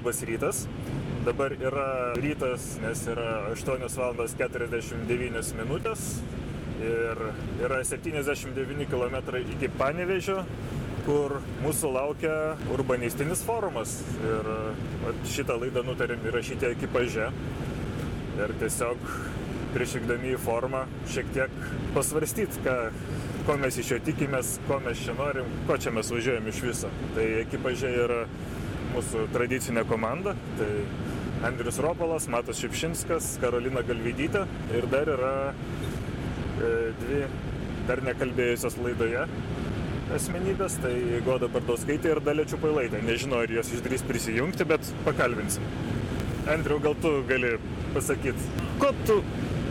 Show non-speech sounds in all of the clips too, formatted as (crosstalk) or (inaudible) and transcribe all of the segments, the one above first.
labas rytas. Dabar yra rytas, nes yra 8 val. 49 minutės ir yra 79 km iki Panevežio, kur mūsų laukia urbanistinis forumas. Ir vat, šitą laidą nutarėm įrašyti ekipaže. Ir tiesiog prieš vykdami į forumą šiek tiek pasvarstyti, ką, ko mes iš jo tikimės, ko mes čia norim, ko čia mes važiuojam iš viso. Tai ekipaže yra mūsų tradicinė komanda. Tai Andrius Ropolas, Matas Šipšinskas, Karolina Galvidytė ir dar yra e, dvi dar nekalbėjusios laidoje asmenybės, tai Goda Bardauskaitė ir Dalė Čiupailaitė. Nežinau, ar jos išdrys prisijungti, bet pakalbinsim. Andriu, gal tu gali pasakyti, ko tu,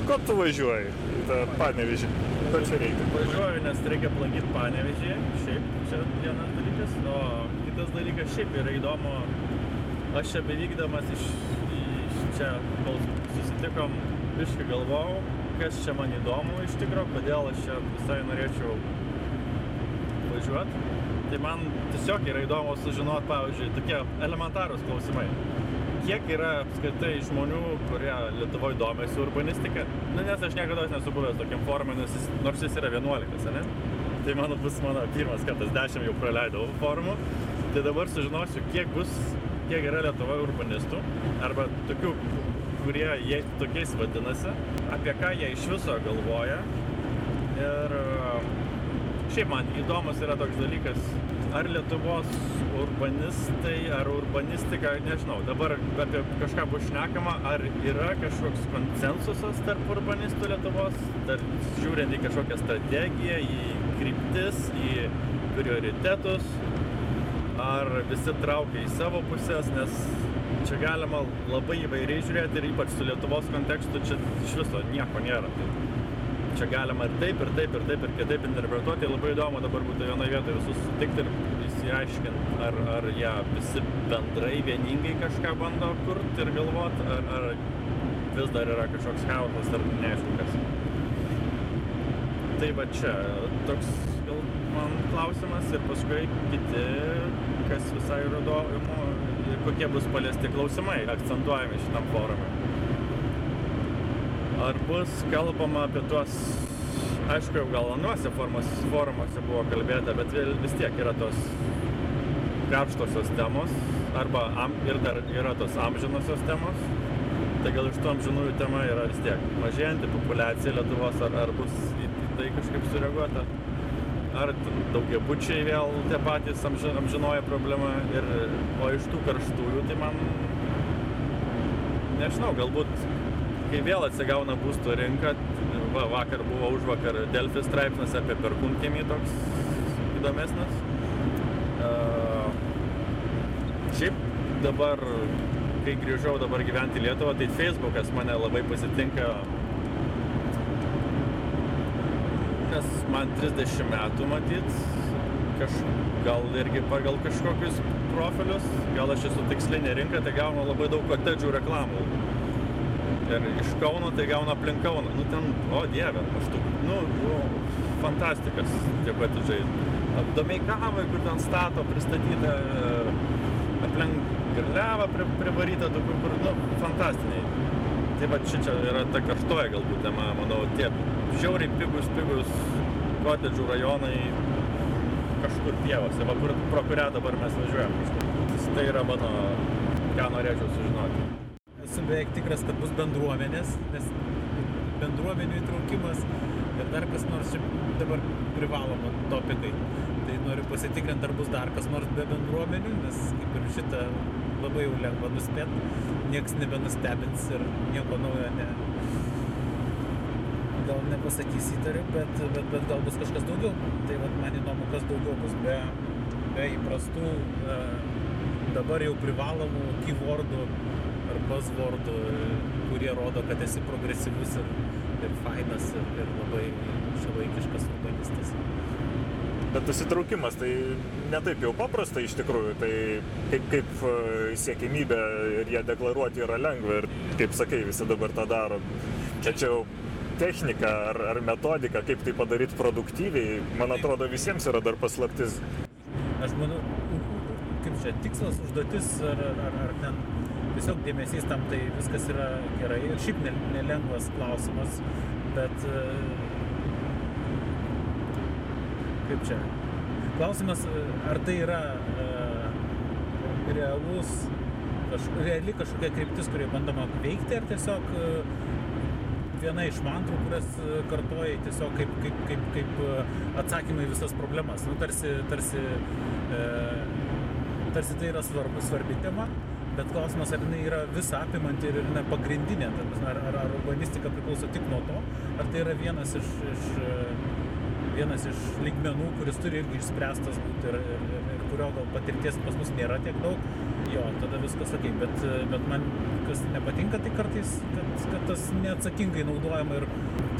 ko tu važiuoji į tą panevižį? Ko čia reikia? Važiuoju, nes reikia aplankyti panevižį, šiaip čia vienas dalykas, o kitas dalykas šiaip yra įdomu, aš čia bevykdamas iš, iš čia, kol susitikom, biškai galvojau, kas čia man įdomu iš tikrųjų, kodėl aš čia visai norėčiau važiuoti. Tai man tiesiog yra įdomu sužinoti, pavyzdžiui, tokie elementarūs klausimai. Kiek yra apskritai žmonių, kurie Lietuvoje domisi urbanistika? Nu, nes aš niekada nesu buvęs tokiam forumui, nors jis, nors jis yra 11, ne? Tai mano bus mano pirmas kartas, 10 jau praleidau forumų. Tai dabar sužinosiu, kiek bus, kiek yra Lietuvoje urbanistų, arba tokių, kurie jie tokiais vadinasi, apie ką jie iš viso galvoja. Ir šiaip man įdomus yra toks dalykas, ar Lietuvos urbanistai, ar urbanistika, nežinau, dabar apie kažką bus šnekama, ar yra kažkoks konsensusas tarp urbanistų Lietuvos, dar žiūrint į kažkokią strategiją, į kryptis, į prioritetus, ar visi traukia į savo pusės, nes čia galima labai įvairiai žiūrėti ir ypač su Lietuvos kontekstu čia iš viso nieko nėra. Tai čia galima ir taip, ir taip, ir taip, ir kitaip interpretuoti. Labai įdomu dabar būtų vienoje vietoje visus sutikti ir įsiaiškinti, ar, ar jie visi bendrai vieningai kažką bando kurti ir galvoti, ar, ar vis dar yra kažkoks chaosas, ar neaišku kas. Tai va čia toks man klausimas ir paskui kiti, kas visai yra įdomu, kokie bus paliesti klausimai akcentuojami šitam forumui ar bus kalbama apie tuos, aišku, jau gal anuose forumuose buvo kalbėta, bet vis tiek yra tos karštosios temos, arba am, ir dar yra tos amžinosios temos. Tai gal iš tų amžinųjų tema yra vis tiek mažėjanti populiacija Lietuvos, ar, ar bus į, į tai kažkaip sureaguota, ar daugiabučiai vėl tie patys amži, amžinoja problema, ir, o iš tų karštųjų tai man, nežinau, galbūt kai vėl atsigauna būsto rinka, va, vakar buvo už vakar Delfi straipsnis apie perkūnkiemį toks įdomesnis. Uh, šiaip dabar, kai grįžau dabar gyventi į Lietuvą, tai Facebookas mane labai pasitinka, nes man 30 metų matyt, kaž, gal irgi pagal kažkokius profilius, gal aš esu tikslinė rinka, tai gaunu labai daug kotedžių reklamų ir iš Kauno tai gauna aplink Kauną. Nu ten, o dieve, aš tu, nu, nu, fantastikas tie kotedžai. Domeikavai, kur ten stato, pristatyta aplink Garliavą pri, privaryta, tokių, kur, nu, fantastiniai. Tai va čia, čia yra ta karštoja galbūt tema, manau, tie žiauriai pigus, pigus kotedžų rajonai kažkur pievose, va, kur, pro kurią dabar mes važiuojam. Tai yra mano, ką norėčiau sužinoti esu beveik tikras, kad bus bendruomenės, nes bendruomenių įtraukimas ir dar kas nors čia dabar privaloma topikai. Tai noriu pasitikrinti, ar bus dar kas nors be bendruomenių, nes kaip ir šitą labai jau lengva nuspėti, nieks nebenustebins ir nieko naujo ne, gal nepasakys įtariu, bet, bet, bet gal bus kažkas daugiau. Tai vat, man įdomu, kas daugiau bus be, be įprastų, e, dabar jau privalomų keywordų ar buzzwordų, kurie rodo, kad esi progresyvus ir, ir fainas ir, ir labai šiuolaikiškas urbanistas. Bet tas įtraukimas tai netaip jau paprasta iš tikrųjų, tai kaip, kaip siekimybė ir ją deklaruoti yra lengva ir kaip sakai, visi dabar tą daro. Čia technika ar, ar metodika, kaip tai padaryti produktyviai, man atrodo, visiems yra dar paslaptis. Aš manau, kaip čia tikslas, užduotis ar, ar, ar ten tiesiog dėmesys tam, tai viskas yra gerai. Ir šiaip ne- nelengvas klausimas, bet e, kaip čia. Klausimas, e, ar tai yra e, realus, kaž, reali kažkokia kryptis, kurioje bandoma veikti, ar tiesiog viena iš mantrų, kurias e, kartoji tiesiog kaip, kaip, kaip, kaip e, atsakymai visas problemas. Nu, tarsi, tarsi, e, tarsi tai yra svarbu, svarbi tema, bet klausimas, ar jinai yra visą apimanti ir jinai pagrindinė, ar, ar, ar urbanistika priklauso tik nuo to, ar tai yra vienas iš, iš e, vienas iš lygmenų, kuris turi irgi išspręstas būti ir, ir, ir kurio gal patirties pas mus nėra tiek daug, jo, tada viskas ok, bet, bet man kas nepatinka, tai kartais, kad, kad tas neatsakingai naudojama ir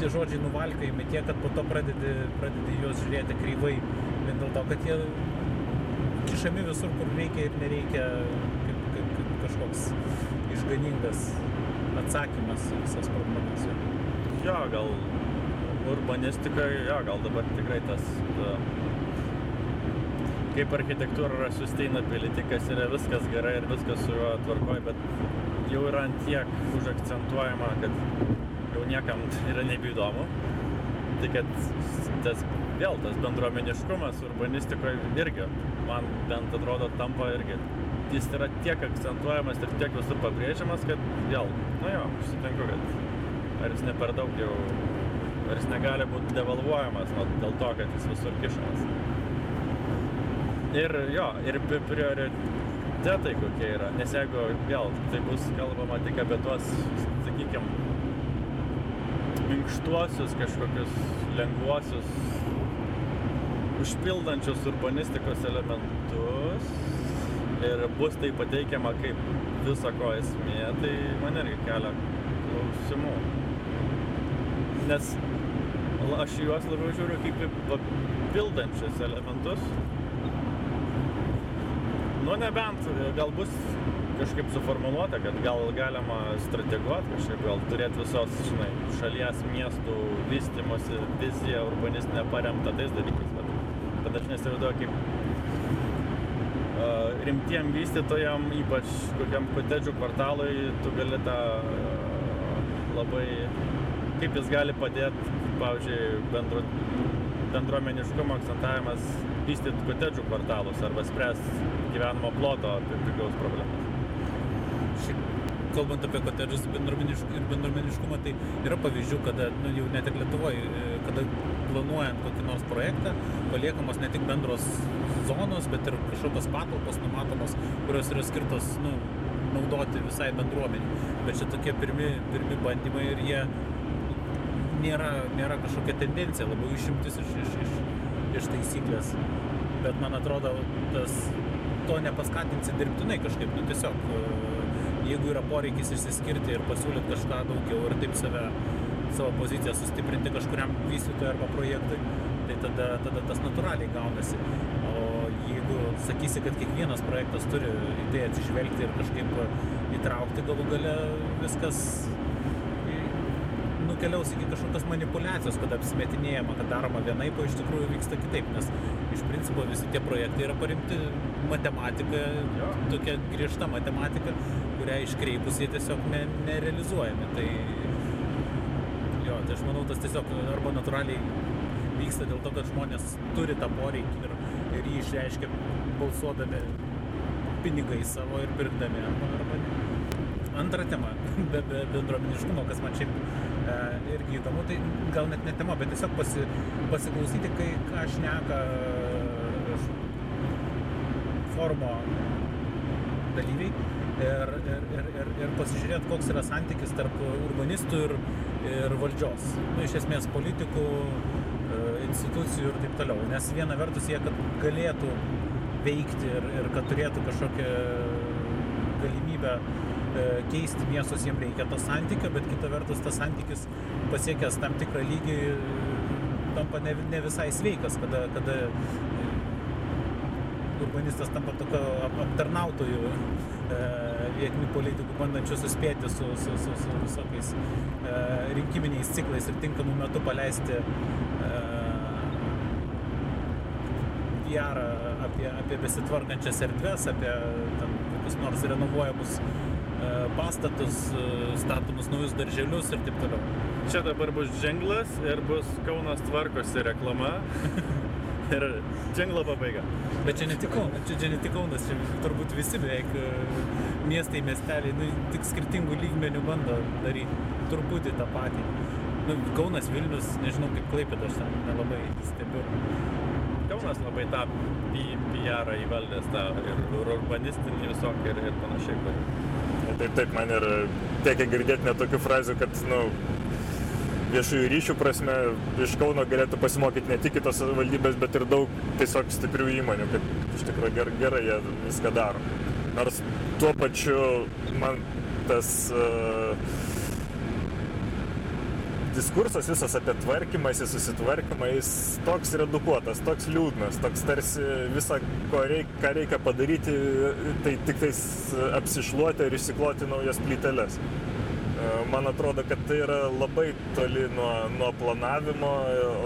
tie žodžiai nuvalkojami tiek, kad po to pradedi, pradedi juos žiūrėti kryvai, vien dėl to, kad jie kišami visur, kur reikia ir nereikia, kaip, kaip, kaip kažkoks išganingas atsakymas į visas problemas. Jo, gal urbanistika, jo, gal dabar tikrai tas ta, kaip architektūra yra sustainability, kas yra viskas gerai ir viskas su juo tvarkoj, bet jau yra ant tiek užakcentuojama, kad jau niekam yra nebeįdomu. Tai kad tas vėl tas bendruomeniškumas urbanistikoje irgi, man bent atrodo, tampa irgi, jis yra tiek akcentuojamas ir tiek visur pabrėžiamas, kad vėl, nu jo, aš sutinku, kad ar jis ne per daug jau, ar jis negali būti devalvuojamas nu, dėl to, kad jis visur kišamas. Ir jo, ir pri- prioritetai kokie yra, nes jeigu vėl tai bus kalbama tik apie tuos, sakykime, minkštuosius kažkokius lengvuosius, užpildančius urbanistikos elementus ir bus tai pateikiama kaip viso ko esmė, tai man irgi kelia klausimų. Nes aš juos labiau žiūriu kaip į papildančius elementus. Nu nebent gal bus kažkaip suformuoluota, kad gal galima strateguoti kažkaip, gal turėti visos, žinai, šalies miestų vystimosi viziją urbanistinę paremtą tais dalykais. Bet, bet aš nesivaizduoju, kaip uh, rimtiem vystytojam, ypač kokiam kotedžių kvartalui, tu gali tą uh, labai, kaip jis gali padėti, pavyzdžiui, bendro, bendruomeniškumo akcentavimas vystyti kotedžių kvartalus arba spręsti gyvenamo ploto pigaus problemas. Šiaip, kalbant apie kotedžus bendruomenišk- ir bendruomeniškumą, tai yra pavyzdžių, kada nu, jau net ir Lietuvoje, kada planuojant kokį nors projektą, paliekamos ne tik bendros zonos, bet ir kažkokios patalpos numatomos, kurios yra skirtos nu, naudoti visai bendruomeniai. Bet čia tokie pirmi, pirmi bandymai ir jie nėra, nėra kažkokia tendencija, labiau išimtis iš, iš, iš, iš taisyklės. Bet man atrodo, tas, to nepaskatinsi dirbtinai kažkaip, nu tiesiog, e, jeigu yra poreikis išsiskirti ir pasiūlyti kažką daugiau ir taip save, savo poziciją sustiprinti kažkuriam vystytojui arba projektui, tai tada, tada tas natūraliai gaunasi. O jeigu sakysi, kad kiekvienas projektas turi į tai atsižvelgti ir kažkaip įtraukti galų gale viskas nukeliaus iki kažkokios manipulacijos, kada apsimetinėjama, kad daroma vienaip, o iš tikrųjų vyksta kitaip, nes iš principo visi tie projektai yra paremti matematika, Jo. tokia griežta matematika, kurią iškreipus jie tiesiog ne, nerealizuojami. Tai jo, tai aš manau, tas tiesiog arba natūraliai vyksta dėl to, kad žmonės turi tą poreikį ir, ir jį išreiškia balsuodami pinigais savo ir pirkdami arba, arba ne. Antra tema, (laughs) be, be bendruomeniškumo, kas man šiaip irgi įdomu, tai gal net ne tema, bet tiesiog pasi, pasiklausyti, kai ką šneka e, forumo dalyviai ir, ir, ir, ir, ir pasižiūrėti, koks yra santykis tarp urbanistų ir, ir valdžios. Nu, iš esmės politikų, e, institucijų ir taip toliau. Nes viena vertus jie, kad galėtų veikti ir, ir kad turėtų kažkokią galimybę keisti miestus, jiems reikia to santykio, bet kita vertus tas santykis pasiekęs tam tikrą lygį e, tampa ne, ne visai sveikas, kada, kada e, urbanistas tampa tokio ap- aptarnautojų e, vietinių politikų, bandančių suspėti su, su, su, su visokiais e, rinkiminiais ciklais ir tinkamu metu paleisti e, PR apie, apie besitvarkančias erdves, apie tam, kokius nors renovuojamus e, pastatus, e, statomus naujus darželius ir taip toliau. Čia dabar bus džinglas ir bus Kaunas tvarkosi reklama. (laughs) ir džinglo pabaiga. Bet čia ne tik Kaunas, čia, čia ne tik Kaunas, čia turbūt visi beveik e, miestai, miesteliai, nu, tik skirtingų lygmenių bando daryti truputį tą patį. Nu, Kaunas, Vilnius, nežinau kaip Klaipėda, aš ten nelabai stebiu. Kaunas labai tą PR įvaldęs, tą ir urbanistinį visokį ir, ir panašiai. kur- Taip, taip, man ir tekia girdėti net tokių frazių, kad, nu, viešųjų ryšių prasme iš Kauno galėtų pasimokyti ne tik kitos valdybės, bet ir daug tiesiog stiprių įmonių, kad iš tikrųjų ger, gerai jie viską daro. Nors tuo pačiu man tas uh, diskursas visas apie tvarkymąsi, susitvarkymą, jis toks redukuotas, toks liūdnas, toks tarsi visą, ko reikia, ką reikia padaryti, tai tik tais apsišluoti ir išsikloti naujas plyteles. E, Man atrodo, kad tai yra labai toli nuo, nuo planavimo,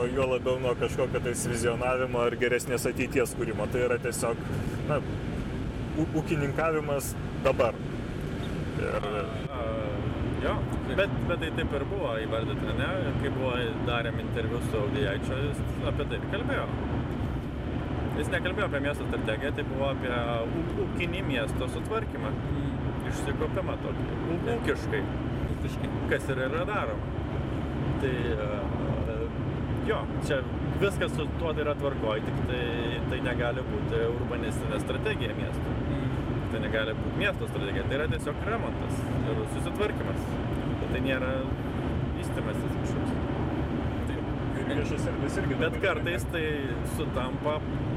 o juo labiau nuo kažkokio tais vizionavimo ar geresnės ateities kūrimo. Tai yra tiesiog na, ūkininkavimas dabar. Ir, A, jo, bet, bet tai taip ir buvo įvardyta, ne? Kai buvo darėm interviu su Audijaičiu, jis apie tai ir kalbėjo. Jis nekalbėjo apie miesto strategiją, tai buvo apie ūkinį miesto sutvarkymą, išsikopimą tokį, ūkiškai, Ūkiškai. kas ir yra daroma. Tai a, jo, čia viskas su tuo yra tvarkoj, tik tai, tai negali būti urbanistinė strategija miesto. Tai negali būti miesto strategija, tai yra tiesiog remontas ir susitvarkymas. Bet tai nėra vystimasis kažkoks. viešas erdvės irgi. Bet kartais tai sutampa,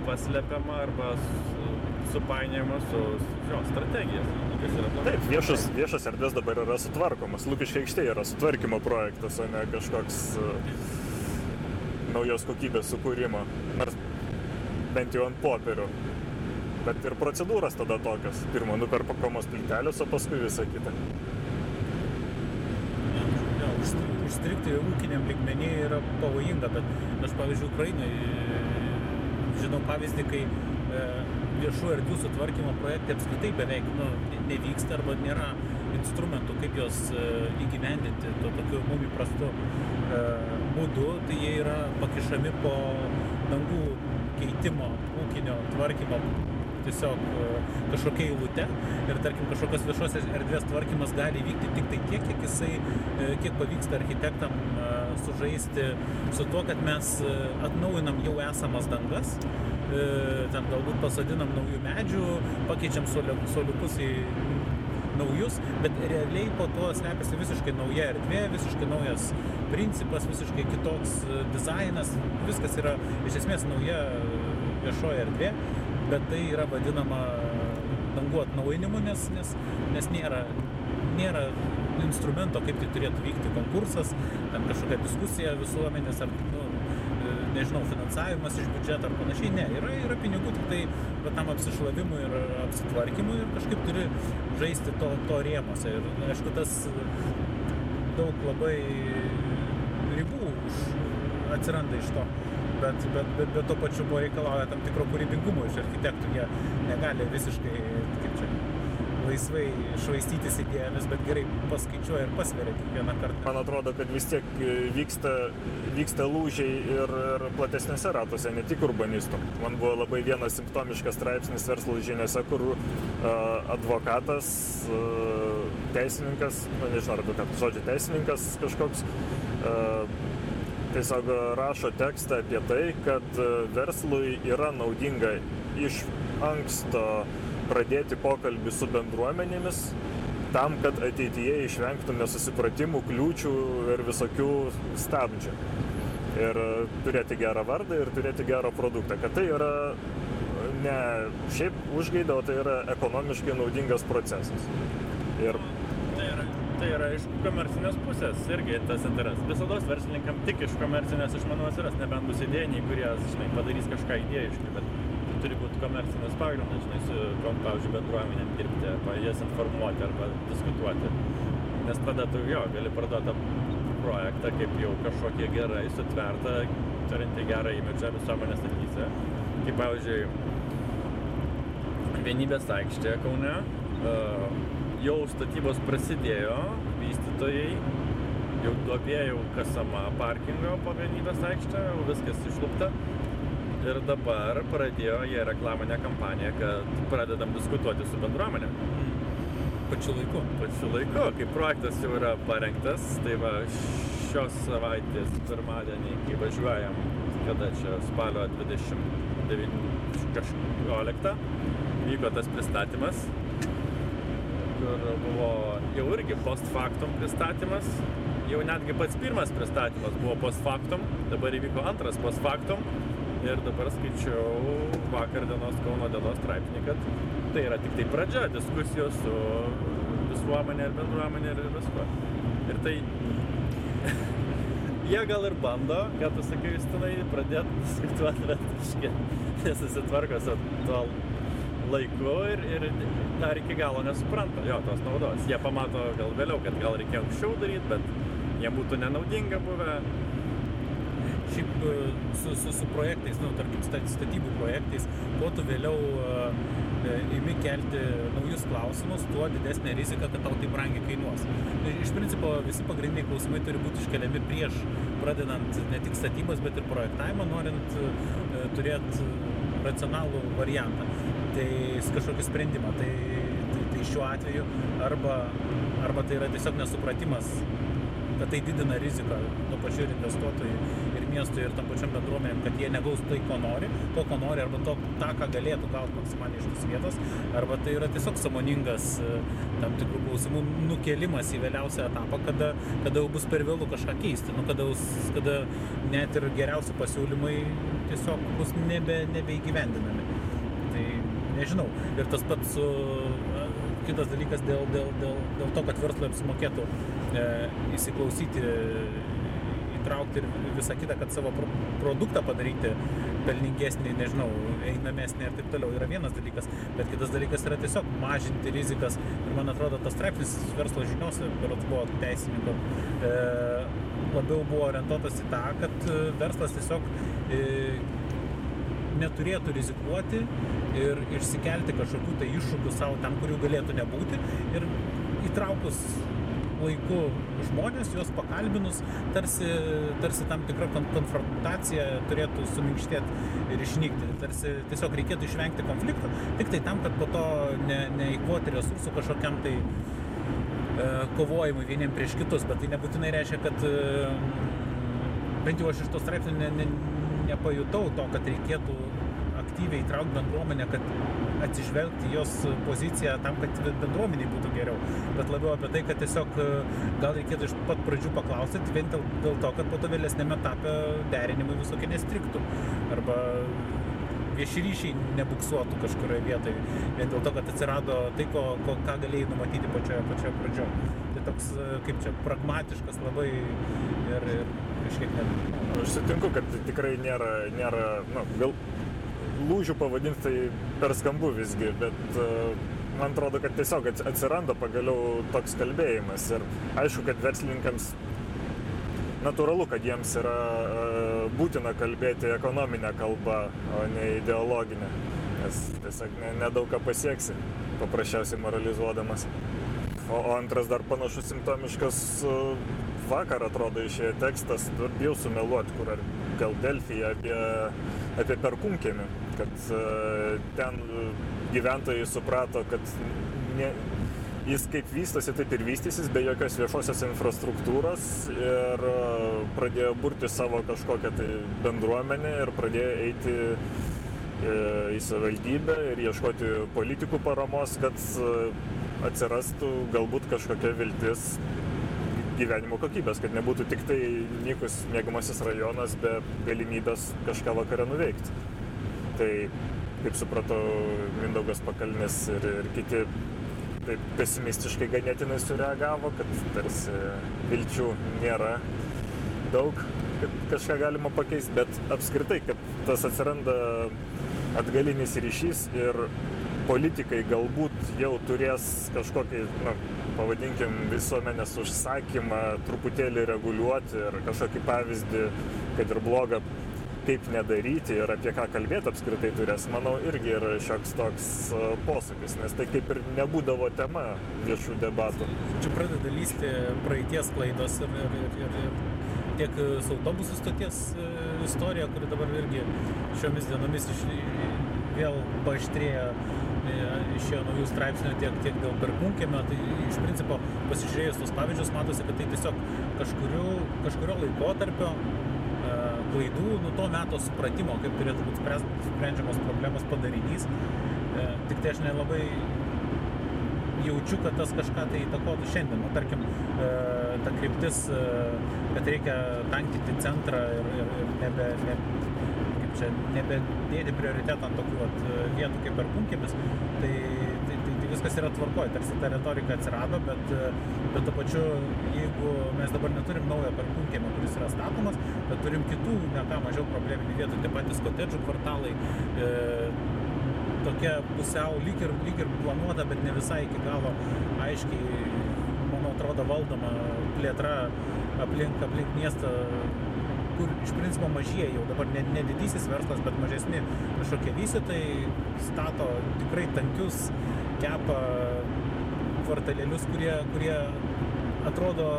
paslepiama arba su, supainiojama su jo strategija. Taip, viešas, viešas erdvės dabar yra sutvarkomas. Lukiškai aikštė yra sutvarkymo projektas, o ne kažkoks uh, naujos kokybės sukūrimo. Nors bent jau ant popierių. Bet ir procedūros tada tokios. Pirmą nuperpakamos plytelės, o paskui visa kita. Jo, užstri- Užstrigti ūkiniam lygmenį yra pavojinga, bet aš pavyzdžiui Ukrainai žinau pavyzdį, kai e, viešų erdvių sutvarkymo projektai apskritai beveik nu, ne- nevyksta arba nėra instrumentų, kaip juos e, įgyvendinti tuo tokiu mum įprastu e, būdu, tai jie yra pakišami po dangų keitimo, ūkinio tvarkymo tiesiog e, kažkokia eilute ir tarkim kažkokios viešosios erdvės tvarkymas gali vykti tik tai tiek, kiek jisai, e, kiek pavyksta architektam e, sužaisti su tuo, kad mes atnaujinam jau esamas dangas, ten galbūt pasodinam naujų medžių, pakeičiam suoliukus į naujus, bet realiai po to slepiasi visiškai nauja erdvė, visiškai naujas principas, visiškai kitoks dizainas, viskas yra iš esmės nauja viešoji erdvė, bet tai yra vadinama dangų atnaujinimu, nes, nes, nes nėra, nėra instrumento, kaip tai turėtų vykti konkursas, ten kažkokia diskusija visuomenės ar, nu, e, nežinau, finansavimas iš biudžeto ar panašiai. Ne, yra, yra pinigų tik tai va, tam apsišlavimui ir apsitvarkymui ir kažkaip turi žaisti to, to rėmose. Ir aišku, tas daug labai ribų už- atsiranda iš to. Bet, bet, bet, bet tuo pačiu buvo reikalauja tam tikro kūrybingumo iš architektų. Jie negali visiškai, kaip čia, laisvai švaistytis idėjomis, bet gerai paskaičiuoja ir pasveria kiekvieną kartą. Man atrodo, kad vis tiek e, vyksta, vyksta lūžiai ir, ir platesnėse ratuose, ne tik urbanistų. Man buvo labai vienas simptomiškas straipsnis verslo žiniuose, kur uh, advokatas, uh, teisininkas, nu, nežinau, advokatas, žodžiu, teisininkas kažkoks, uh, tiesiog rašo tekstą apie tai, kad e, verslui yra naudinga iš anksto pradėti pokalbį su bendruomenėmis, tam, kad ateityje išvengtų nesusipratimų, kliūčių ir visokių stabdžių. Ir e, turėti gerą vardą ir turėti gerą produktą. Kad tai yra ne šiaip užgaida, o tai yra ekonomiškai naudingas procesas. Ir Tai yra, tai iš komercinės pusės irgi tas interesas. Visada verslininkam tik iš komercinės, aš manau, atsiras, nebent bus idėjiniai, kurie, žinai, padarys kažką idėjiškai, bet turi būti komercinės pagrindas, žinai, su, kom, pavyzdžiui, bendruomenėm dirbti, arba jas informuoti, arba diskutuoti. Nes tada tu jo gali parduoti projektą kaip jau kažkokį gerai sutvertą, turintį gerą imidžą visuomenės akyse. kaip pavyzdžiui, vienybės aikštė Kaune, e, jau statybos prasidėjo, vystytojai, jau duobė jau kasama parkingo po vienybės aikštę, jau viskas išlupta. Ir dabar pradėjo jie reklaminę kampaniją, kad pradedam diskutuoti su bendruomenė. Pačiu laiku. Pačiu laiku, kai projektas jau yra parengtas, tai va šios savaitės pirmadienį, kai važiuojam, kada čia spalio 29 vyko tas pristatymas, kur buvo jau irgi post factum pristatymas, jau netgi pats pirmas pristatymas buvo post factum, dabar įvyko antras post factum ir dabar skaičiau vakar dienos Kauno dienos straipsnį, kad tai yra tik tai pradžia diskusijos su visuomenė ir bendruomenė ir viskuo. Ir tai (laughs) jie gal ir bando, ką tu sakai, Justinai, pradėti diskutuoti, bet kažkiek nesusitvarko su tuo laiku ir, ir dar iki galo nesupranta jo tos naudos. Jie pamato gal vėliau, kad gal reikėjo anksčiau daryti, bet jiem būtų nenaudinga buvę. Šiaip e, su, su, su projektais, nu, tarkim, statybų projektais, kuo tu vėliau uh, imi kelti naujus klausimus, tuo didesnė rizika, kad tau tai brangiai kainuos. Iš principo visi pagrindiniai klausimai turi būti iškeliami prieš pradedant ne tik statybas, bet ir projektavimą, norint turėti racionalų variantą. Tai kažkokį sprendimą. Tai, tai, tai šiuo atveju arba, arba tai yra tiesiog nesupratimas kad tai didina riziką tuo pačiu ir investuotojui, ir miestui, ir tam pačiam bendruomenėm, kad jie negaus tai, ko nori, to, ko nori, arba to, tą, ką galėtų gauti maksimaliai iš tos vietos, arba tai yra tiesiog samoningas e, tam tikrų klausimų nukelimas į vėliausią etapą, kada, kada jau bus per vėlų kažką keisti, nu, kada, kada net ir geriausi pasiūlymai tiesiog bus nebe, nebeįgyvendinami. Nežinau. Ir tas pats su kitas dalykas dėl, dėl, dėl, dėl to, kad verslui apsimokėtų e, įsiklausyti, įtraukti ir visą kitą, kad savo pro, produktą padaryti pelningesnį, nežinau, einamesnį ir taip toliau yra vienas dalykas, bet kitas dalykas yra tiesiog mažinti rizikas. Ir man atrodo, tas straipsnis verslo žiniuose, berots buvo teisininko, e, labiau buvo orientuotas į tą, kad verslas tiesiog e, neturėtų rizikuoti ir išsikelti kažkokių tai iššūkių savo tam, kurių galėtų nebūti ir įtraukus laiku žmonės, juos pakalbinus, tarsi, tarsi tam tikra konfrontacija turėtų suminkštėti ir išnykti. Tarsi tiesiog reikėtų išvengti konflikto, tik tai tam, kad po to ne, neįkvoti resursų kažkokiam tai e, kovojimui vieniem prieš kitus, bet tai nebūtinai reiškia, kad e, bent jau aš iš to straipsnio ne, ne, nepajutau to, kad reikėtų aktyviai įtraukti bendruomenę, kad atsižvelgti jos poziciją tam, kad bendruomeniai būtų geriau. Bet labiau apie tai, kad tiesiog e, gal reikėtų iš pat pradžių paklausyti, vien dėl, dėl to, kad po to vėlesnėme etape derinimai visokie nestriktų. Arba vieši ryšiai nebuksuotų kažkurioje vietoje, vien dėl to, kad atsirado tai, ko, ko, ką galėjai numatyti pačioje, pačioje pradžioje. Tai toks, e, kaip čia, pragmatiškas labai ir, ir kažkiek net. Aš sutinku, kad tikrai nėra, nėra nu, gal lūžių pavadinti tai per skambu visgi, bet uh, man atrodo, kad tiesiog atsiranda pagaliau toks kalbėjimas. Ir aišku, kad verslininkams natūralu, kad jiems yra uh, būtina kalbėti ekonominę kalbą, o ne ideologinę. Nes tiesiog nedaug ne ką pasieksi, paprasčiausiai moralizuodamas. O, o antras dar panašus simptomiškas uh, vakar atrodo išėjo tekstas, bijau sumeluoti, kur ar gal Delfija apie, apie perkunkėmį, kad uh, ten gyventojai suprato, kad ne, jis kaip vystosi, taip ir vystysis be jokios viešosios infrastruktūros ir uh, pradėjo burti savo kažkokią tai bendruomenę ir pradėjo eiti į savivaldybę ir ieškoti politikų paramos, kad atsirastų galbūt kažkokia viltis gyvenimo kokybės, kad nebūtų tik tai nykus mėgamasis rajonas be galimybės kažką vakarą nuveikti. Tai, kaip supratau, Mindaugas Pakalnis ir, ir kiti taip pesimistiškai ganėtinai sureagavo, kad tarsi vilčių nėra daug, kad kažką galima pakeisti, bet apskritai, kad tas atsiranda atgalinis ryšys ir politikai galbūt jau turės kažkokį, na, pavadinkim, visuomenės užsakymą truputėlį reguliuoti ir kažkokį pavyzdį, kad ir blogą kaip nedaryti ir apie ką kalbėti apskritai turės, manau, irgi yra šioks toks posūkis, nes tai kaip ir nebūdavo tema viešų debatų. Čia pradeda lysti praeities klaidos ir, ir, ir, ir, ir tiek su autobusų stoties istorija, kuri dabar irgi šiomis dienomis iš, vėl paaštrėjo išėjo naujų straipsnių tiek, tiek dėl perkūnkėmio, tai iš principo pasižiūrėjus tos pavyzdžius matosi, kad tai tiesiog kažkurio, kažkurio laikotarpio e, klaidų, nu to meto supratimo, kaip turėtų būti sprendžiamos problemos padarinys. E, tik tai aš nelabai jaučiu, kad tas kažką tai įtakotų šiandien. Nu, tarkim, e, ta kryptis, kad reikia tankinti centrą ir, ir, ir nebe, ne, čia nebedėti prioritetą ant tokių vat, vietų kaip perkūnkėmis, tai, tai, tai, tai viskas yra tvarkoje, tarsi ta retorika atsirado, bet, bet to pačiu, jeigu mes dabar neturim naujo perkūnkėmio, kuris yra statomas, bet turim kitų, ne ką mažiau probleminių vietų, tie patys kotedžų kvartalai, e, tokia pusiau lyg ir, lyg ir planuota, bet ne visai iki galo aiškiai, man atrodo, valdoma plėtra aplink, aplink miestą kur iš principo mažieji jau dabar ne, ne didysis verslas, bet mažesni kažkokie vystytojai stato tikrai tankius, kepa kvartalėlius, kurie, kurie atrodo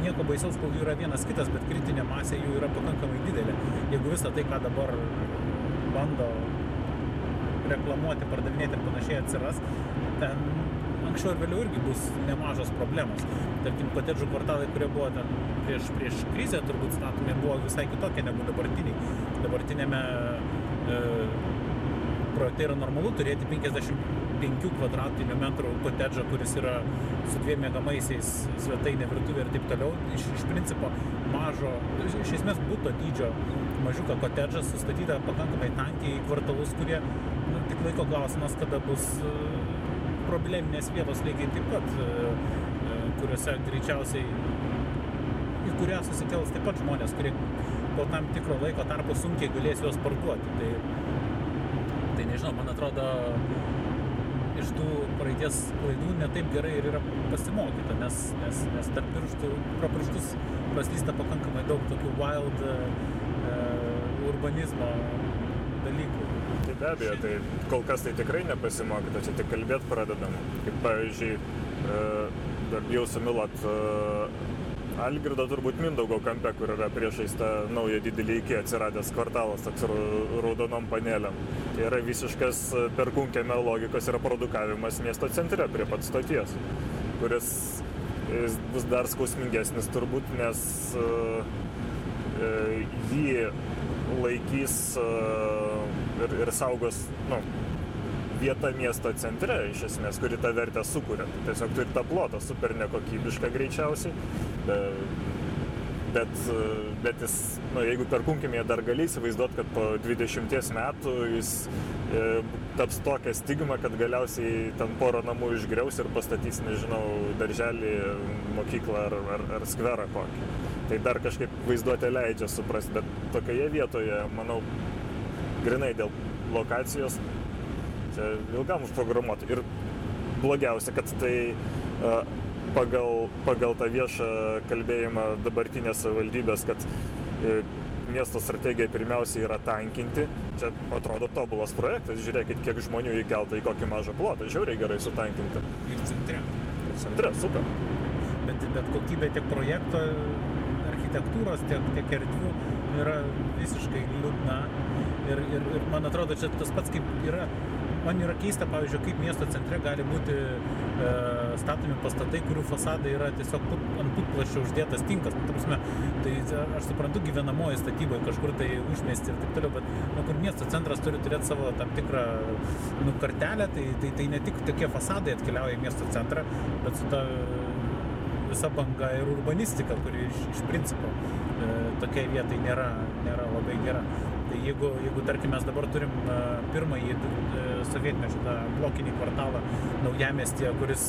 nieko baisaus, kol jų yra vienas kitas, bet kritinė masė jų yra pakankamai didelė. Jeigu visą tai, ką dabar bando reklamuoti, pardavinėti ir panašiai atsiras, ten anksčiau ir vėliau irgi bus nemažos problemos. Tarkim, kotedžų kvartalai, kurie buvo ten prieš, prieš krizę turbūt statomi, buvo visai kitokie negu dabartiniai. Dabartinėme e, projekte yra normalu turėti 55 kvadratinių metrų kotedžą, kuris yra su dviem mėgamaisiais svetainė, virtuvė ir taip toliau. Iš, iš principo mažo, iš esmės būto dydžio mažiuką kotedžą sustatytą pakankamai tankiai į kvartalus, kurie nu, tik laiko klausimas, kada bus probleminės vietos lygiai taip pat, e, e, kuriuose greičiausiai į kurią susikels taip pat žmonės, kurie po tam tikro laiko tarpo sunkiai galės juos parduoti. Tai, tai nežinau, man atrodo, iš tų praeities klaidų netaip gerai ir yra pasimokyta, nes, nes, nes tarp pirštų, pro pirštus praslysta pakankamai daug tokių wild uh, urbanizmo be abejo, tai kol kas tai tikrai nepasimokyta, čia tik kalbėti pradedam. Kaip pavyzdžiui, e, jau sumilot e, Algirdo turbūt Mindaugo kampe, kur yra priešais tą naują didelį iki atsiradęs kvartalas, toks raudonom panelėm. Tai yra visiškas perkunkėme logikos yra produkavimas miesto centre prie pat stoties, kuris bus dar skausmingesnis turbūt, nes uh, jį laikys ir, ir saugos nu, vieta miesto centre, iš esmės, kuri tą vertę sukuria. Tiesiog turi tą plotą super nekokybišką greičiausiai, bet, bet, bet jis, nu, jeigu perkunkime, dar gali įsivaizduoti, kad po 20 metų jis e, taps tokia stigma, kad galiausiai ten porą namų išgriaus ir pastatys, nežinau, darželį, mokyklą ar, ar, ar skverą kokį. Tai dar kažkaip vaizduotė leidžia suprasti, bet tokioje vietoje, manau, grinai dėl lokacijos, čia ilgam užprogramuoti. Ir blogiausia, kad tai uh, pagal, pagal tą viešą kalbėjimą dabartinės valdybės, kad uh, miesto strategija pirmiausia yra tankinti. Čia atrodo tobulas projektas, žiūrėkit, kiek žmonių įkelta į kokį mažą plotą, žiauriai gerai sutankinti. Ir centre. Ir centre, super. Bet, bet kokybė tiek projekto, architektūros, tiek, tiek erdvių yra visiškai liūdna. Ir, ir, ir man atrodo, čia tas pats kaip yra man yra keista, pavyzdžiui, kaip miesto centre gali būti e, statomi pastatai, kurių fasadai yra tiesiog put, ant putplašio uždėtas tinkas. Nu, prasme, tai aš suprantu gyvenamoji statyboje kažkur tai užmesti ir taip toliau, bet nu, kur miesto centras turi turėti savo tam tikrą nu, kartelę, tai, tai, tai ne tik tokie fasadai atkeliauja į miesto centrą, bet su ta visa banga ir urbanistika, kuri iš, iš principo e, tokiai vietai nėra, nėra labai gera. Tai jeigu, jeigu tarkim, mes dabar turim e, pirmąjį e, sovietmečio tą blokinį kvartalą naujamestėje, kuris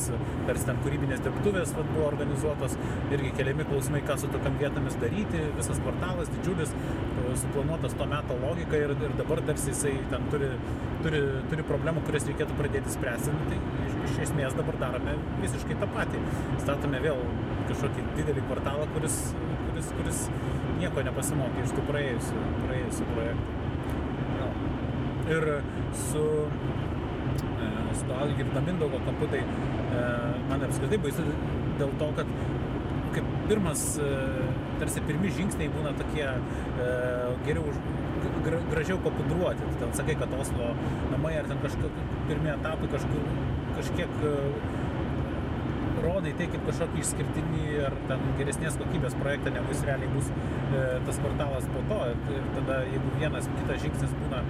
tarsi ten kūrybinės dirbtuvės vat, buvo organizuotos, irgi keliami klausimai, ką su tokiam vietomis daryti, visas kvartalas didžiulis, e, suplanuotas to meto logika ir, ir dabar tarsi jisai ten turi, turi, turi problemų, kurias reikėtų pradėti spręsti. Nu, tai iš, iš esmės dabar darome visiškai tą patį. Statome vėl kažkokį didelį kvartalą, kuris, kuris, kuris nieko nepasimokė iš tų praėjusių, praėjusių projektų. Jo. Ir su, e, su Algirdo Mindaugo kampu, tai e, man apskritai baisu dėl to, kad kaip pirmas, e, tarsi pirmi žingsniai būna tokie geriau, už- gra, gražiau papudruoti. Ten sakai, kad Oslo namai ar ten kažkokie pirmie etapai kažkur kažkiek e, rodai tai kaip kažkokį išskirtinį ar ten geresnės kokybės projektą, negu jis realiai bus e, tas kvartalas po to. Ir, tada, jeigu vienas kitas žingsnis būna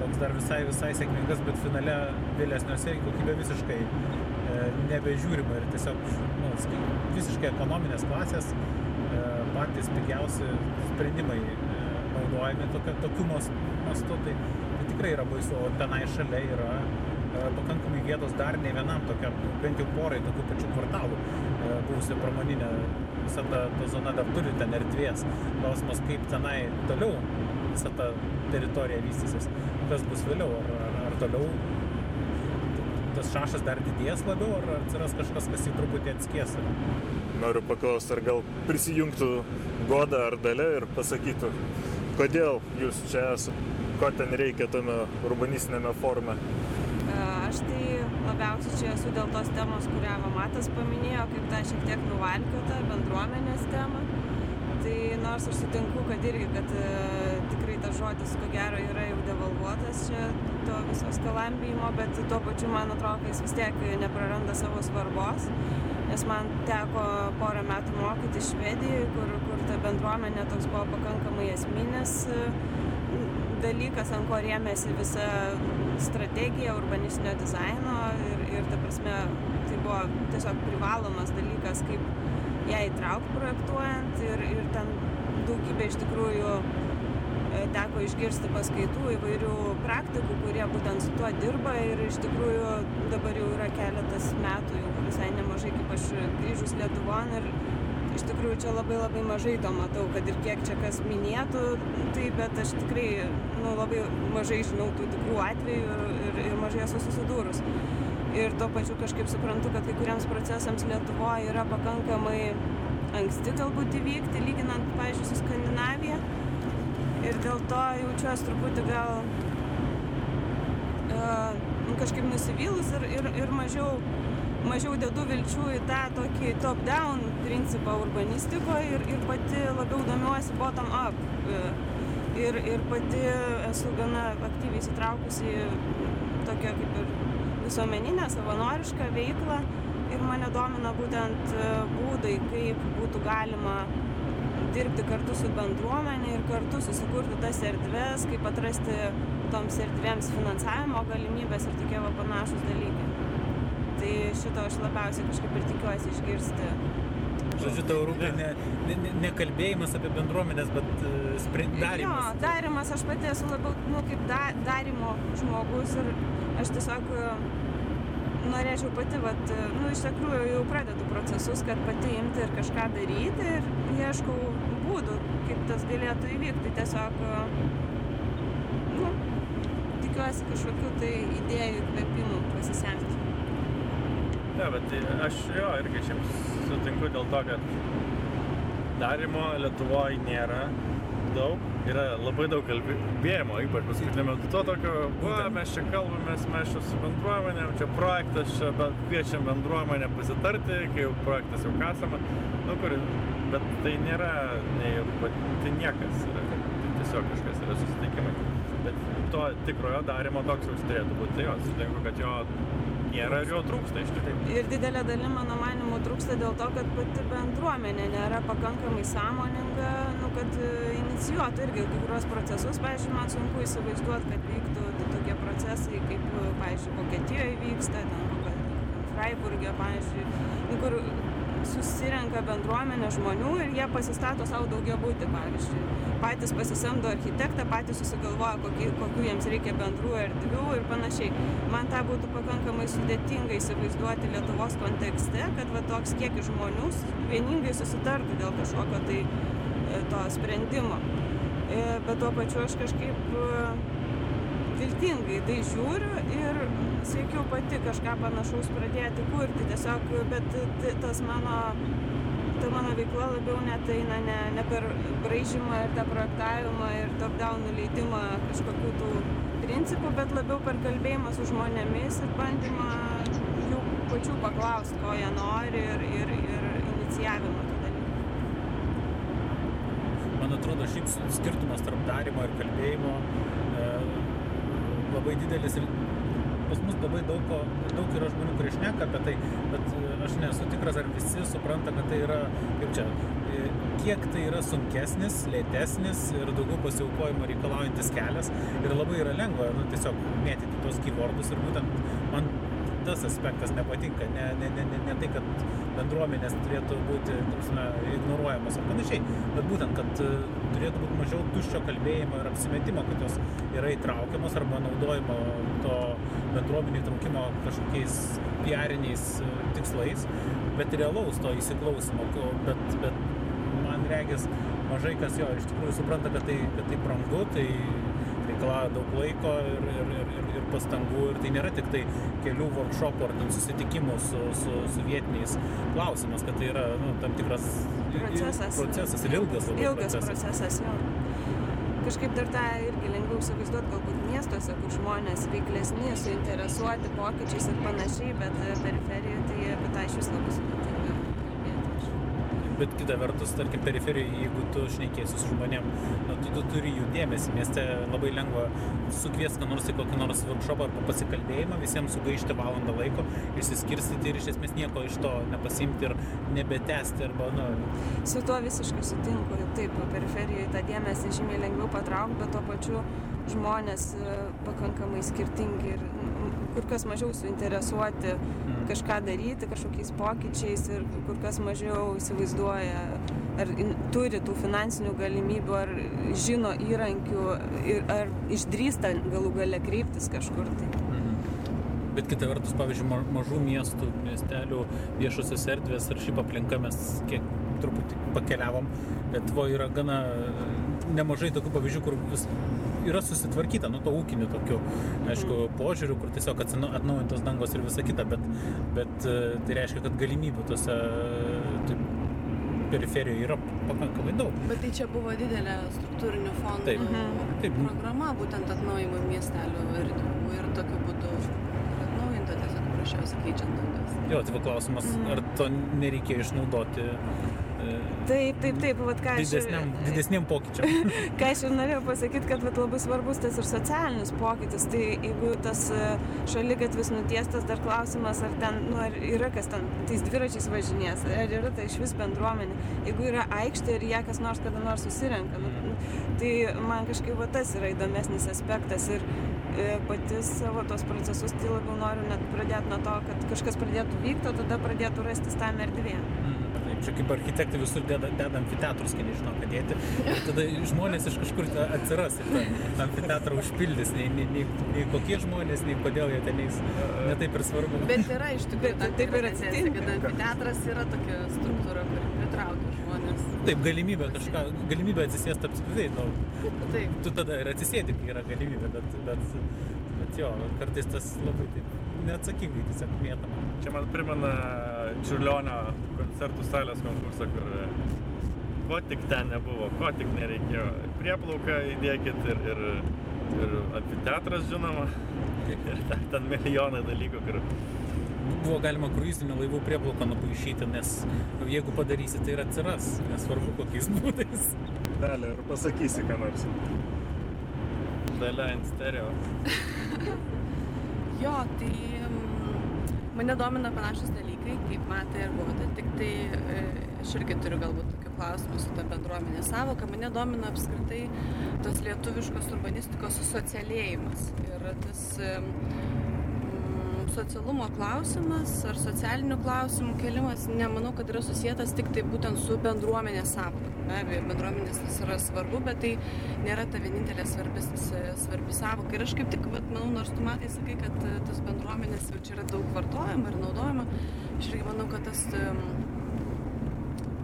toks dar visai, visai sėkmingas, bet finale vėlesniuose į kokybę visiškai e, nebežiūrima ir tiesiog nu, visiškai ekonominės klasės e, patys pigiausi sprendimai e, naudojami tokiu mas- mastu, tai, tai tikrai yra baisu, o tenai šalia yra pakankamai vietos dar ne vienam tokiam, bent jau porai tokių pačių kvartalų e, buvusi pramoninė, visa ta, ta zona dar turi ten erdvės. Klausimas, kaip tenai toliau visa ta teritorija vystysis, kas bus vėliau, ar, ar, ar toliau tas šašas dar didės labiau, ar atsiras kažkas, kas jį truputį atskies. Noriu paklausti, ar gal prisijungtų Goda ar Dalė ir pasakytų, kodėl jūs čia esate, ko ten reikia tame urbanistinėme forume. Aš tai labiausiai čia esu dėl tos temos, kurią Matas paminėjo, kaip tą šiek tiek nuvalkiotą bendruomenės temą. Tai nors aš sutinku, kad irgi, kad e, tikrai tas žodis, ko gero, yra jau devalvuotas čia to viso skalambijimo, bet tuo pačiu man atrodo, jis vis tiek nepraranda savo svarbos. Nes man teko porą metų mokyti Švedijoje, kur, kur ta bendruomenė toks buvo pakankamai esminis e, dalykas, ant ko rėmėsi visa strategija urbanistinio dizaino ir, ir ta prasme, tai buvo tiesiog privalomas dalykas, kaip ją įtraukti projektuojant ir, ir ten daugybė iš tikrųjų e, teko išgirsti paskaitų įvairių praktikų, kurie būtent su tuo dirba ir iš tikrųjų dabar jau yra keletas metų, jau visai nemažai kaip aš grįžus Lietuvon ir tikrųjų čia labai labai mažai to matau, kad ir kiek čia kas minėtų, tai bet aš tikrai nu, labai mažai žinau tų tikrų atvejų ir, ir mažai esu susidūrus. Ir tuo pačiu kažkaip suprantu, kad kai kuriems procesams Lietuvoje yra pakankamai anksti galbūt įvykti, lyginant, pavyzdžiui, su Skandinavija. Ir dėl to jaučiuosi truputį gal uh, kažkaip nusivylus ir, ir, ir mažiau mažiau dedu vilčių į tą tokį top-down principą urbanistikoje ir, ir pati labiau domiuosi bottom-up. Ir, ir pati esu gana aktyviai įsitraukusi į tokią kaip ir visuomeninę, savanorišką veiklą ir mane domina būtent e, būdai, kaip būtų galima dirbti kartu su bendruomenė ir kartu susikurti tas erdves, kaip atrasti toms erdvėms finansavimo galimybės ir tokie va panašus dalykai. Tai šito aš labiausiai kažkaip ir tikiuosi išgirsti. Žodžiu, tau rūpi ne, ne, ne, kalbėjimas apie bendruomenės, bet uh, Jo, sprendimas. darimas, aš pati esu labiau, nu, kaip da, darimo žmogus ir aš tiesiog e, norėčiau pati, vat, e, nu, iš tikrųjų jau pradedu procesus, kad pati imti ir kažką daryti ir ieškau būdų, kaip tas galėtų įvykti. Tiesiog, e, nu, tikiuosi kažkokių tai idėjų, įkvėpimų pasisemti. Ne, bet tai aš jo irgi šiaip sutinku dėl to, kad darimo Lietuvoje nėra daug. Yra labai daug kalbėjimo, ypač paskutiniu metu to tokio, va, mes čia kalbamės, mes čia su bendruomenėm, čia projektas, čia be- kviečiam bendruomenę pasitarti, kai jau projektas jau kasama. Nu, kur, bet tai nėra, nei, tai niekas yra, tai tiesiog kažkas yra susitikimai. Bet to tikrojo darimo toks jau turėtų būti, tai jo, sutinku, kad jo nėra ir jo trūksta iš tikrųjų. Ir didelė dalim, mano manimu, trūksta dėl to, kad pati bendruomenė nėra pakankamai sąmoninga, nu, kad e, inicijuotų irgi kai kurios procesus. Pavyzdžiui, man sunku įsivaizduoti, kad vyktų tokie procesai, kaip, pavyzdžiui, Vokietijoje vyksta, ten Freiburgė, pavyzdžiui, nu, kur susirenka bendruomenė žmonių ir jie pasistato savo daugia būti, pavyzdžiui. Patys pasisamdo architektą, patys susigalvoja, kokie, kokių jiems reikia bendrų erdvių ir panašiai. Man tą būtų pakankamai sudėtinga įsivaizduoti Lietuvos kontekste, kad va, toks kiekis žmonių vieningai susitartų dėl kažkokio tai e, to sprendimo. E, Bet tuo pačiu aš kažkaip viltingai į tai žiūriu ir siekiu pati kažką panašaus pradėti kurti. Tiesiog, bet tas mano ta mano veikla labiau net eina ne, ne per braižymą ir tą projektavimą ir top-down nuleidimą kažkokių tų principų, bet labiau per kalbėjimą su žmonėmis ir bandymą jų pačių paklausti, ko jie nori ir, ir, ir inicijavimą tų dalykų. Man atrodo, šiaip skirtumas tarp darimo ir kalbėjimo labai didelis ir pas mus labai daug, ko, daug yra žmonių, kurie šneka apie tai, bet e, aš nesu tikras, ar visi supranta, kad tai yra, kaip čia, e, kiek tai yra sunkesnis, lėtesnis ir daugiau pasiaukojimo reikalaujantis kelias ir labai yra lengva nu, tiesiog mėtyti tos keywordus ir būtent man tas aspektas nepatinka, ne, ne, ne, ne, ne tai, kad bendruomenės turėtų būti prasme, ignoruojamos ar panašiai, bet būtent, kad e, turėtų būti mažiau tuščio kalbėjimo ir apsimetimo, kad jos yra įtraukiamos arba naudojimo to bendruomenių įtraukimo kažkokiais piariniais e, tikslais, bet realaus to įsiklausimo, bet, bet man regis mažai kas jo iš tikrųjų supranta, kad tai, kad tai brangu, tai reikalauja daug laiko ir, ir, ir, ir, pastangų ir tai nėra tik tai kelių workshopų ar susitikimų su, su, su vietiniais klausimas, kad tai yra nu, tam tikras procesas. procesas ir ilgas, ilgas procesas. procesas jo. Kažkaip dar tą irgi lengviau įsivaizduoti galbūt miestuose, kur žmonės veiklesni, suinteresuoti pokyčiais ir panašiai, bet periferijoje tai apie tą iš vis labai sudėtinga bet kita vertus, tarkim, periferijoje, jeigu tu šnekėsi su žmonėm, nu, tu, tu turi jų dėmesį, mieste labai lengva sukviesti, ką nors į kokį nors workshopą arba pasikalbėjimą, visiems sugaišti valandą laiko, išsiskirstyti ir iš esmės nieko iš to nepasimti ir nebetesti arba, nu... Su tuo visiškai sutinku, taip, periferijoje tą dėmesį žymiai lengviau patraukti, bet tuo pačiu žmonės e, pakankamai skirtingi ir kur kas mažiau suinteresuoti mm. kažką daryti, kažkokiais pokyčiais ir kur kas mažiau įsivaizduoja, ar in, turi tų finansinių galimybių, ar žino įrankių, ir, ar išdrįsta galų gale kreiptis kažkur tai. Mhm. Bet kita vertus, pavyzdžiui, mažų miestų, miestelių viešosios erdvės ar šiaip aplinka mes kiek truputį pakeliavom, buvo yra gana nemažai tokių pavyzdžių, kur vis yra susitvarkyta, nu, to ūkiniu tokiu, aišku, mm. požiūriu, kur tiesiog atnaujintos dangos ir visa kita, bet, bet e, tai reiškia, kad galimybių tose taip, periferijoje yra pakankamai daug. Bet tai čia buvo didelė struktūrinių fondų taip. Mhm. Taip. programa, būtent atnaujimo miestelių erdvių ir tokiu būdu atnaujinta tiesiog paprasčiausiai keičiant dangas. Jo, tai klausimas, mhm. ar to nereikėjo išnaudoti Taip, taip, taip, vat ką aš... Didesniam, (laughs) didesniam pokyčiam. ką aš ir norėjau pasakyti, kad vat, labai svarbus tas ir socialinis pokytis. Tai jeigu tas e, šalygatvis nutiestas, dar klausimas, ar ten, nu, ar yra kas ten tais dviračiais važinės, ar yra tai iš vis bendruomenė. Jeigu yra aikštė ir jie kas nors kada nors susirenka, nu, mm. tai man kažkaip va, tas yra įdomesnis aspektas. Ir e, pati savo tos procesus tai labiau noriu net pradėti nuo to, kad kažkas pradėtų vykti, o tada pradėtų rastis tam erdvė. Mm čia kaip architektai visur deda, deda amfiteatrus, kai nežinau, ką dėti. Ir tada žmonės iš kažkur atsiras ir tą amfiteatrą užpildys. Nei, nei, nei, nei kokie žmonės, nei kodėl jie ten eis. Netaip ir svarbu. Bet yra iš tikrųjų taip, taip ir atsitinka, kad amfiteatras yra tokia struktūra, kuri pritraukia žmonės. Taip, galimybė kažką, galimybė atsisėsti apskritai. Nu, taip. Tu tada ir atsisėdi, kai yra galimybė, bet, bet, bet jo, kartais tas labai taip neatsakingai tiesiog mėtama. Čia man primena Čiurlionio koncertų salės konkursą, kur e, ko tik ten nebuvo, ko tik nereikėjo. Prieplauką įdėkit ir, ir, ir amfiteatras žinoma, ir ten milijonai dalykų, kur buvo galima kruizinių laivų prieplauką nupaišyti, nes jeigu padarysi, tai ir atsiras, nesvarbu kokiais (laughs) būdais. Dalė, ar pasakysi ką nors? Dalė ant stereo. jo, tai Mane domina panašus dalykai, kaip matai ir goda, tik tai e, aš irgi turiu galbūt tokių klausimų su ta bendruomenė savoka. Mane domina apskritai tos lietuviškos urbanistikos susocialėjimas. Ir tas socialumo klausimas ar socialinių klausimų kelimas, nemanau, kad yra susijęs tik tai būtent su bendruomenės savoka. Be abejo, bendruomenės tas yra svarbu, bet tai nėra ta vienintelė svarbi, svarbi savoka. Ir aš kaip tik, vat, manau, nors tu matai, sakai, kad e, tas bendruomenės jau čia yra daug vartojama ir naudojama, aš irgi manau, kad tas um,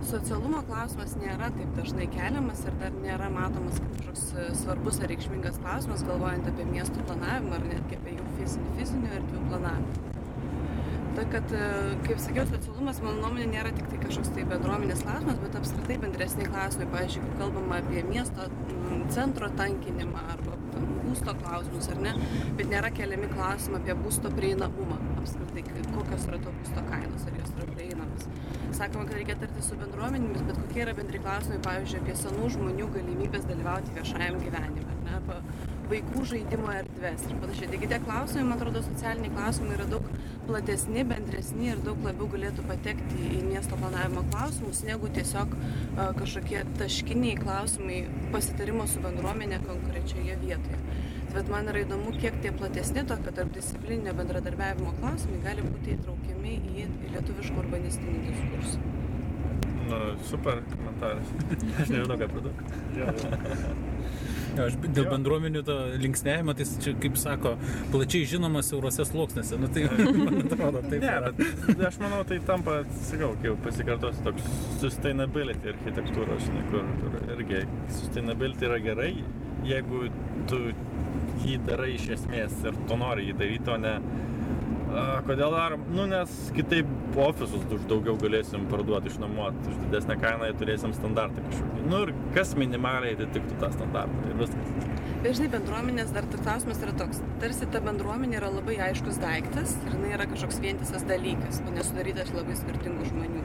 socialumo klausimas nėra taip dažnai keliamas ir dar nėra matomas kaip kažkoks e, svarbus ar reikšmingas klausimas, galvojant apie miestų planavimą ar netgi apie jų fizinį, fizinių erdvių planavimą. Ta, kad, e, kaip sakiau, socialumas, mano nuomonė, nėra tik tai kažkoks tai bendruomenės klausimas, bet apskritai bendresni klausimai. Pavyzdžiui, kai kalbama apie miesto centro tankinimą arba ten būsto klausimus, ar ne, bet nėra keliami klausimai apie būsto prieinamumą. Apskritai, kokios yra to būsto kainos, ar jos yra prieinamos. Sakoma, kad reikia tarti su bendruomenėmis, bet kokie yra bendri klausimai, pavyzdžiui, apie senų žmonių galimybės dalyvauti viešajam gyvenime, ar ne, arba vaikų žaidimo erdvės ir panašiai. Taigi tie klausimai, man atrodo, socialiniai klausimai yra daug platesni, bendresni ir daug labiau galėtų patekti į miesto planavimo klausimus, negu tiesiog kažkokie taškiniai klausimai pasitarimo su bendruomenė konkrečioje vietoje. Bet man yra įdomu, kiek tie platesni tokio tarpdisciplininio bendradarbiavimo klausimai gali būti įtraukiami į į lietuvišką urbanistinį diskursą. Nu, super komentaras. (laughs) Aš nežinau, ką pridurti. (laughs) Aš dėl bendruomenių to linksnėjimo, tai čia, kaip sako, plačiai žinomas siaurose sluoksnėse. Nu, tai (laughs) man atrodo, taip. Ne, bet aš manau, tai tampa, sakau, jau pasikartosiu, toks sustainability architektūros, žinai, kur, kur irgi sustainability yra gerai, jeigu tu jį darai iš esmės ir tu nori jį daryti, o ne a, kodėl darom, nu nes kitaip ofisus už daugiau galėsim parduoti, išnuomoti, už didesnę kainą turėsim standartą kažkokį. Nu ir kas minimaliai atitiktų tą standartą ir viskas. Bet žinai, bendruomenės dar tas klausimas yra toks. Tarsi ta bendruomenė yra labai aiškus daiktas ir jinai yra kažkoks vientisas dalykas, o nesudarytas labai skirtingų žmonių.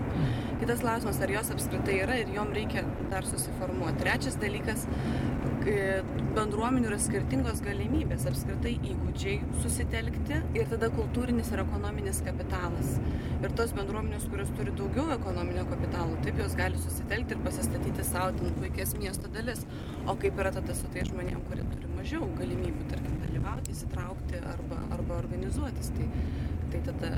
Kitas klausimas, ar jos apskritai yra ir jom reikia dar susiformuoti. Trečias dalykas, bendruomenių yra skirtingos galimybės, apskritai įgūdžiai susitelkti ir tada kultūrinis ir ekonominis kapitalas. Ir tos bendruomenės, kurios turi daugiau ekonominio kapitalo, taip jos gali susitelkti ir pasistatyti savo ten puikias miesto dalis. O kaip yra tada su tai žmonėm, kurie turi mažiau galimybių, tarkim, dalyvauti, įsitraukti arba, arba organizuotis. Tai, tai tada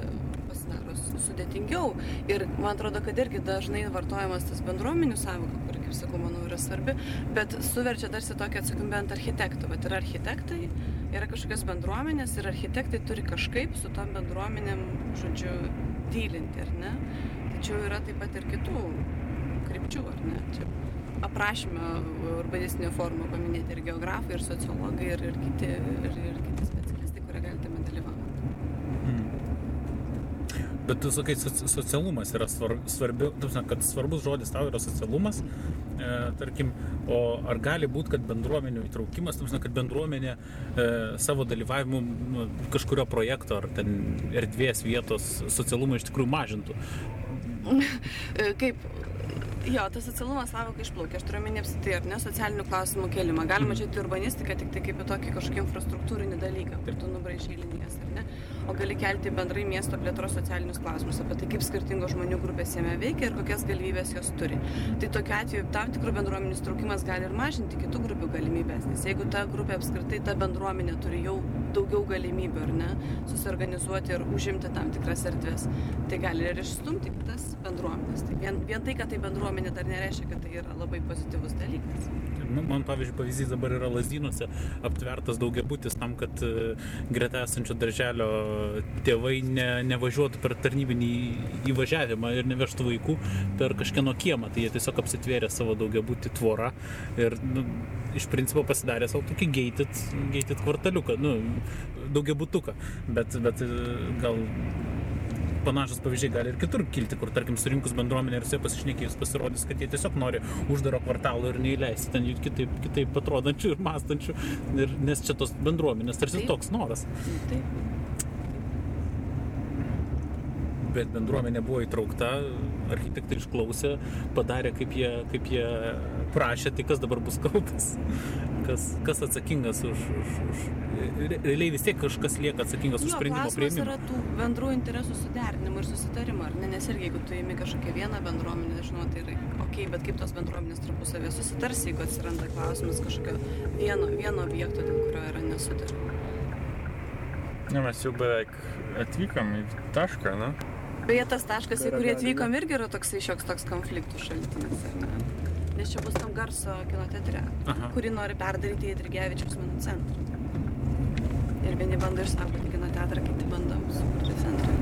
pasidaro su- sudėtingiau. Ir man atrodo, kad irgi dažnai vartojamas tas bendruomenių savoka, kuri, kaip sakau, manau, yra svarbi, bet suverčia tarsi tokią atsakomybę ant architektų. Bet yra architektai, yra kažkokios bendruomenės ir architektai turi kažkaip su tom bendruomenėm, žodžiu, dylinti, ar ne? Tačiau yra taip pat ir kitų krypčių, ar ne? Čia aprašymę urbanistinio forumo paminėti ir geografai, ir sociologai, ir, ir, kiti, ir, ir kiti specialistai, kurie gali tame dalyvauti. Bet tu sakai, soci- socialumas yra svar, svarbi, kad svarbus žodis tau yra socialumas, e, tarkim, o ar gali būti, kad bendruomenių įtraukimas, tu prasme, kad bendruomenė e, savo dalyvavimu nu, kažkurio projekto ar ten erdvės vietos socialumą iš tikrųjų mažintų? (laughs) E, Kaip? Jo, tas socialumas savoka išplaukia. Aš turiu omeny apsitai, ar ne, socialinių klausimų kelimą. Galima žiūrėti urbanistiką tik tai kaip į tokį kažkokį infrastruktūrinį dalyką, kur tu nubraižai linijas, ar ne? O gali kelti bendrai miesto plėtros socialinius klausimus apie tai, kaip skirtingos žmonių grupės jame veikia ir kokias galimybės jos turi. Tai tokiu atveju tam tikrų bendruomenių įtraukimas gali ir mažinti kitų grupių galimybės, nes jeigu ta grupė apskritai, ta bendruomenė turi jau daugiau galimybių, ar ne, susiorganizuoti ir užimti tam tikras erdvės, tai gali ir išstumti kitas bendruomenės. Tai vien, vien tai, kad tai bendruomenė dar nereiškia, kad tai yra labai pozityvus dalykas. Man, pavyzdžiui, pavyzdys dabar yra Lazdynuose aptvertas daugiabutis tam, kad e, greta esančio darželio tėvai ne, nevažiuotų per tarnybinį įvažiavimą ir nevežtų vaikų per kažkieno kiemą. Tai jie tiesiog apsitvėrė savo daugiabutį tvorą ir nu, iš principo pasidarė savo tokį gated, gated kvartaliuką, nu, daugiabutuką. Bet, bet e, gal panašus pavyzdžiai gali ir kitur kilti, kur, tarkim, surinkus bendruomenę ir su jie pasišnekėjus pasirodys, kad jie tiesiog nori uždaro kvartalo ir neįleisti ten jų kitaip, kitaip atrodančių ir mąstančių, ir, nes čia tos bendruomenės tarsi Taip. toks noras. Taip. Bet bendruomenė buvo įtraukta, architektai išklausė, padarė kaip jie, kaip jie prašė, tai kas dabar bus kaltas, kas, kas atsakingas už, už, už... re- Realiai vis tiek kažkas lieka atsakingas už Jo, sprendimo klausimas prieimimą. yra tų bendrų interesų suderinimo ir susitarimo, ar ne? Nes irgi jeigu tu įimi kažkokią vieną bendruomenę, žinau, tai yra ok, bet kaip tos bendruomenės tarpusavėje susitars, jeigu atsiranda klausimas kažkokio vieno, vieno objekto, dėl kurio yra nesutarima. Ne, mes jau beveik atvykom į tašką, na? Beje, tas taškas, į kurį atvykom, irgi yra toksai šioks toks konfliktų šaltinis, ar ne? Nes čia bus tam garso kino teatre, kurį nori perdaryti į Drigevičiaus menų centrą. Ir vieni bando išsaugoti kino teatrą, kiti bando sukurti centrą.